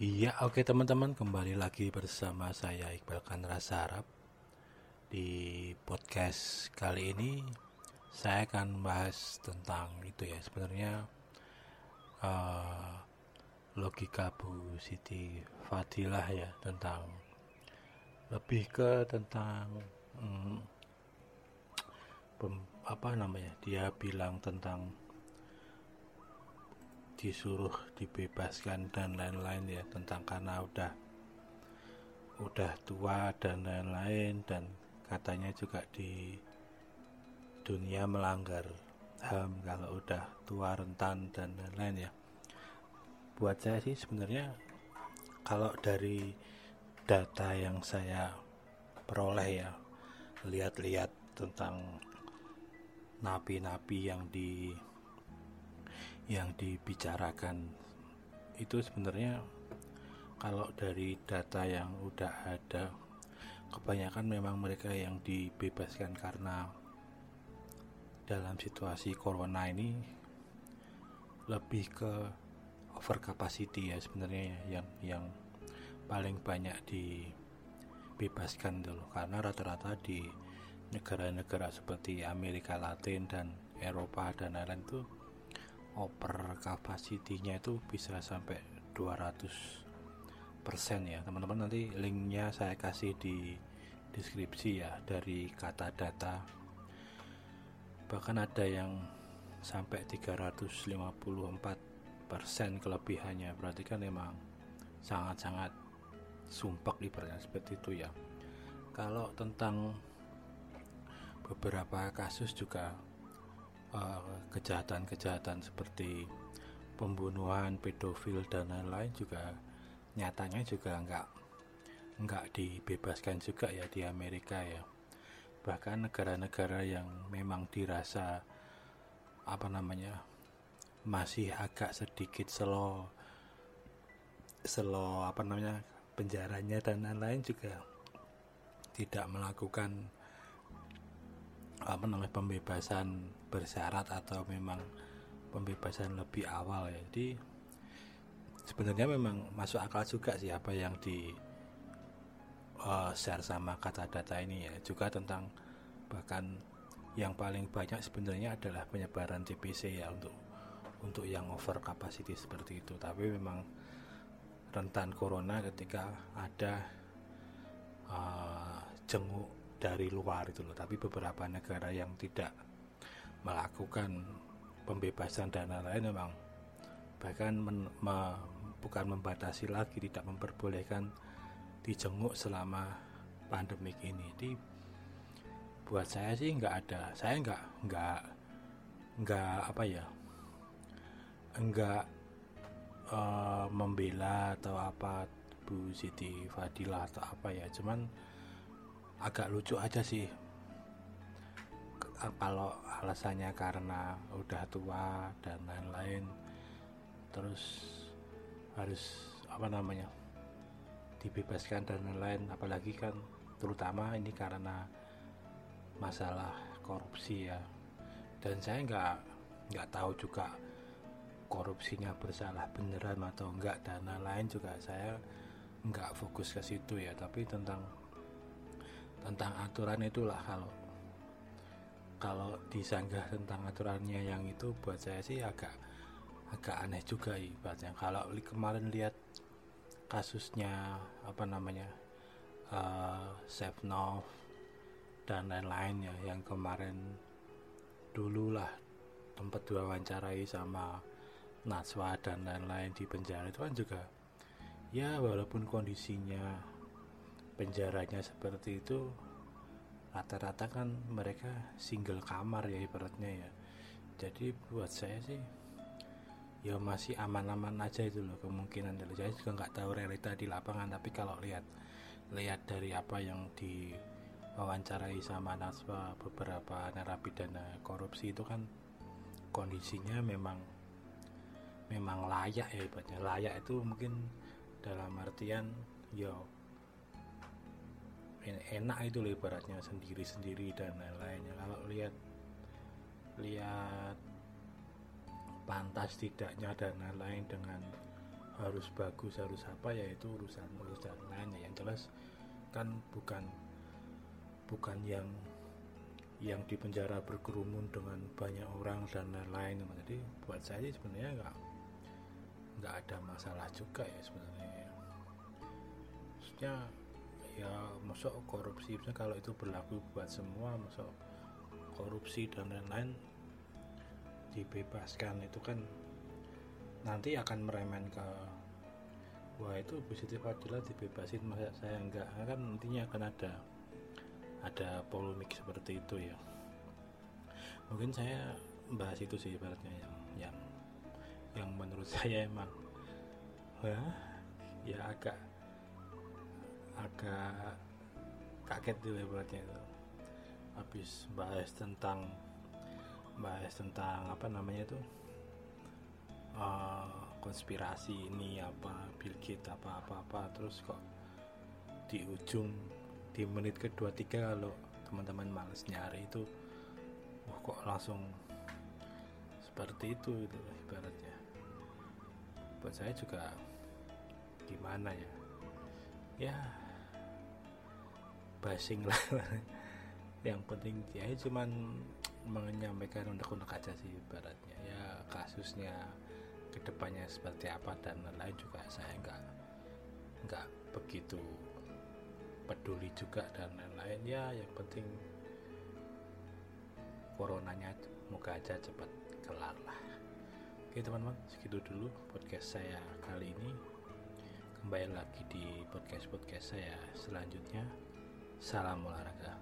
Iya, oke teman-teman, kembali lagi bersama saya Iqbal Kanra Sarap. Di podcast kali ini saya akan bahas tentang itu ya, sebenarnya uh, logika Bu Siti Fadilah ya tentang lebih ke tentang hmm, pem, apa namanya? Dia bilang tentang disuruh dibebaskan dan lain-lain ya tentang karena udah udah tua dan lain-lain dan katanya juga di dunia melanggar HAM kalau udah tua rentan dan lain-lain ya. Buat saya sih sebenarnya kalau dari data yang saya peroleh ya lihat-lihat tentang napi-napi yang di yang dibicarakan itu sebenarnya kalau dari data yang udah ada kebanyakan memang mereka yang dibebaskan karena dalam situasi corona ini lebih ke over capacity ya sebenarnya ya, yang yang paling banyak dibebaskan dulu karena rata-rata di negara-negara seperti Amerika Latin dan Eropa dan lain-lain itu over capacity-nya itu bisa sampai 200 persen ya. Teman-teman nanti linknya saya kasih di deskripsi ya dari kata data. Bahkan ada yang sampai 354 persen kelebihannya. Berarti kan memang sangat-sangat sumpah ibaratnya seperti itu ya. Kalau tentang beberapa kasus juga kejahatan-kejahatan uh, seperti pembunuhan, pedofil dan lain-lain juga nyatanya juga nggak nggak dibebaskan juga ya di Amerika ya. Bahkan negara-negara yang memang dirasa apa namanya masih agak sedikit slow slow apa namanya penjaranya dan lain-lain juga tidak melakukan apa namanya pembebasan bersyarat atau memang pembebasan lebih awal ya. Jadi sebenarnya memang masuk akal juga sih apa yang di uh, share sama kata data ini ya. Juga tentang bahkan yang paling banyak sebenarnya adalah penyebaran TBC ya untuk untuk yang over capacity seperti itu. Tapi memang rentan corona ketika ada uh, jenguk dari luar itu loh. Tapi beberapa negara yang tidak melakukan pembebasan dana lain memang bahkan men, me, bukan membatasi lagi tidak memperbolehkan dijenguk selama pandemik ini. Di buat saya sih nggak ada saya nggak nggak nggak apa ya enggak uh, membela atau apa Bu Siti Fadilah atau apa ya. Cuman agak lucu aja sih. Kalau alasannya karena udah tua dan lain-lain terus harus apa namanya dibebaskan dan lain-lain. Apalagi kan terutama ini karena masalah korupsi ya. Dan saya nggak nggak tahu juga korupsinya bersalah beneran atau enggak dan lain-lain juga. Saya nggak fokus ke situ ya tapi tentang tentang aturan itulah kalau kalau disanggah tentang aturannya yang itu buat saya sih agak agak aneh juga ibaratnya kalau kemarin lihat kasusnya apa namanya uh, Sevnov dan lain-lain ya yang kemarin dulu lah tempat wawancarai sama Natswa dan lain-lain di penjara itu kan juga ya walaupun kondisinya penjaranya seperti itu rata-rata kan mereka single kamar ya ibaratnya ya. Jadi buat saya sih ya masih aman-aman aja itu loh kemungkinan. Dari saya juga nggak tahu realita di lapangan tapi kalau lihat lihat dari apa yang di wawancarai sama Naswa beberapa narapidana korupsi itu kan kondisinya memang memang layak ya ibaratnya. Layak itu mungkin dalam artian yo enak itu loh ibaratnya sendiri-sendiri dan lain-lainnya. Kalau lihat lihat pantas tidaknya dan lain-lain dengan harus bagus harus apa ya itu urusan urusan lainnya. Yang jelas kan bukan bukan yang yang di penjara berkerumun dengan banyak orang dan lain-lain. Jadi buat saya sebenarnya nggak nggak ada masalah juga ya sebenarnya. Maksudnya ya masuk korupsi. Kalau itu berlaku buat semua masuk korupsi dan lain-lain dibebaskan. Itu kan nanti akan meremen ke wah itu positif adalah dibebasin. Masa saya enggak? Kan nantinya akan ada ada polemik seperti itu ya. Mungkin saya bahas itu sih ibaratnya yang yang yang menurut saya emang. Ya, ya agak agak kaget tuh ibaratnya itu. Habis bahas tentang bahas tentang apa namanya itu uh, konspirasi ini apa Bill Gates apa apa apa terus kok di ujung di menit kedua tiga kalau teman-teman males nyari itu wah kok langsung seperti itu itu ibaratnya. Buat saya juga gimana ya? Ya basing lah. Yang penting ya cuman menyampaikan undang-undang aja sih ibaratnya. Ya kasusnya ke depannya seperti apa dan lain-lain juga saya nggak nggak begitu peduli juga dan lain-lain. Ya yang penting coronanya moga aja cepat kelar lah. Oke teman-teman segitu dulu podcast saya kali ini. Kembali lagi di podcast podcast saya selanjutnya salam olahraga